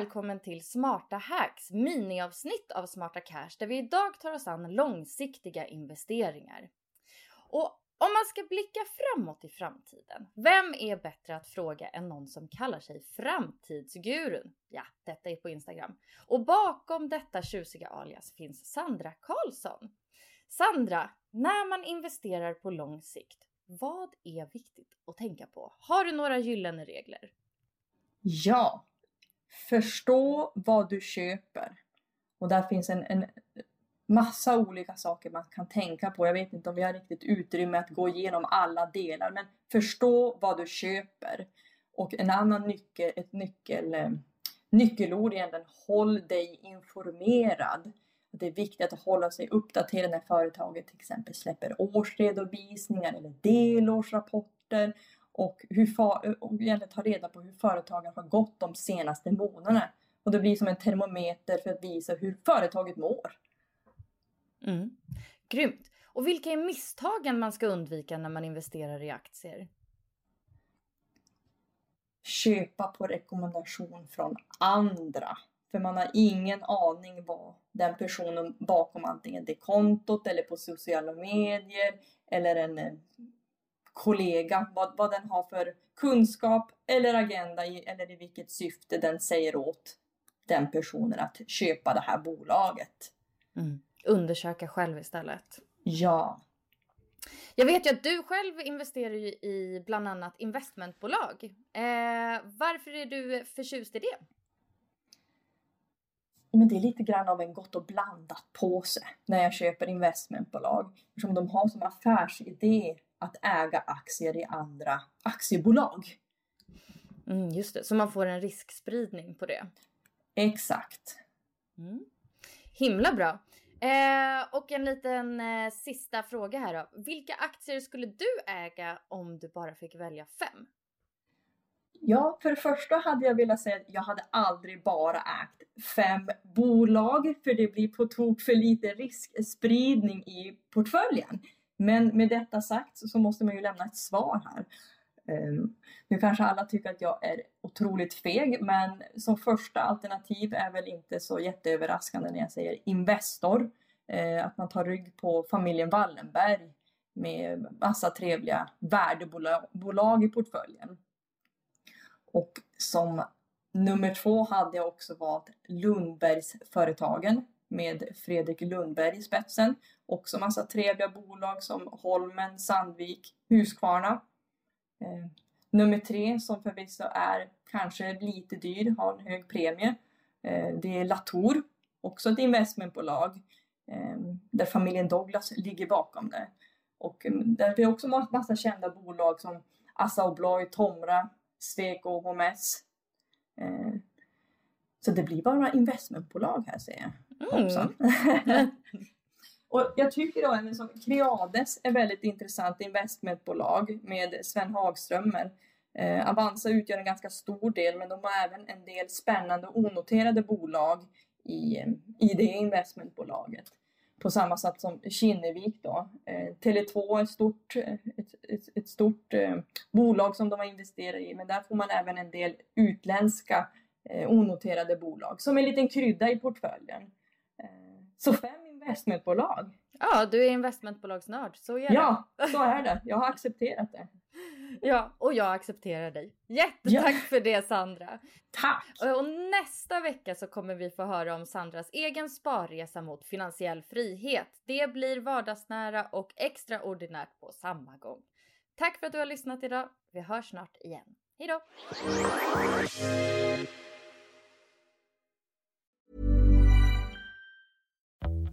välkommen till Smarta Hacks miniavsnitt av Smarta Cash där vi idag tar oss an långsiktiga investeringar. Och om man ska blicka framåt i framtiden, vem är bättre att fråga än någon som kallar sig Framtidsgurun? Ja, detta är på Instagram. Och bakom detta tjusiga alias finns Sandra Karlsson. Sandra, när man investerar på lång sikt, vad är viktigt att tänka på? Har du några gyllene regler? Ja, förstå vad du köper. Och där finns en, en massa olika saker man kan tänka på. Jag vet inte om vi har riktigt utrymme att gå igenom alla delar, men förstå vad du köper. Och en annan nyckel, ett nyckel, eh, nyckelord egentligen, håll dig informerad. Det är viktigt att hålla sig uppdaterad när företaget till exempel släpper årsredovisningar eller delårsrapporter och, hur och egentligen ta reda på hur företagen har gått de senaste månaderna. Och det blir som en termometer för att visa hur företaget mår. Mm. Grymt! Och vilka är misstagen man ska undvika när man investerar i aktier? Köpa på rekommendation från andra. För man har ingen aning vad den personen bakom antingen det kontot eller på sociala medier eller en eh, kollega, vad, vad den har för kunskap eller agenda i, eller i vilket syfte den säger åt den personen att köpa det här bolaget. Mm. Undersöka själv istället. Ja. Jag vet ju att du själv investerar i bland annat investmentbolag. Eh, varför är du förtjust i det? Men det är lite grann av en gott och blandat påse när jag köper investmentbolag. Eftersom de har som affärsidé att äga aktier i andra aktiebolag. Mm, just det, så man får en riskspridning på det. Exakt. Mm. Himla bra. Eh, och en liten eh, sista fråga här då. Vilka aktier skulle du äga om du bara fick välja fem? Ja, för det första hade jag velat säga att jag hade aldrig bara ägt fem bolag för det blir på tok för lite riskspridning i portföljen. Men med detta sagt så måste man ju lämna ett svar här. Um, nu kanske alla tycker att jag är otroligt feg, men som första alternativ är väl inte så jätteöverraskande när jag säger Investor. Uh, att man tar rygg på familjen Wallenberg med massa trevliga värdebolag i portföljen. Och som nummer två hade jag också valt Lundbergsföretagen med Fredrik Lundberg i spetsen. Också massa trevliga bolag som Holmen, Sandvik, Husqvarna. Eh, nummer tre som förvisso är kanske lite dyr, har en hög premie. Eh, det är Latour, också ett investmentbolag. eh, där familjen Douglas ligger bakom det. Och eh, där vi också massa kända bolag som Assa Abloy, Tomra, Sweco HMS. Eh, så det blir bara investmentbolag här ser jag. Mm. och jag tycker då även som Creades är väldigt intressant investmentbolag med Sven Hagströmer. Eh, Avanza utgör en ganska stor del men de har även en del spännande onoterade bolag i, i det investmentbolaget. På samma sätt som Kinnevik då. Eh, Tele2 är ett stort, ett, ett, ett stort eh, bolag som de har investerat i men där får man även en del utländska eh, onoterade bolag som en liten krydda i portföljen. Eh, så fem investmentbolag. Ja, du är investmentbolagsnörd, så är det. Ja, så är det. Jag har accepterat det. Ja, och jag accepterar dig. Jättetack ja. för det Sandra! Tack! Och nästa vecka så kommer vi få höra om Sandras egen sparresa mot finansiell frihet. Det blir vardagsnära och extraordinärt på samma gång. Tack för att du har lyssnat idag. Vi hörs snart igen. Hejdå!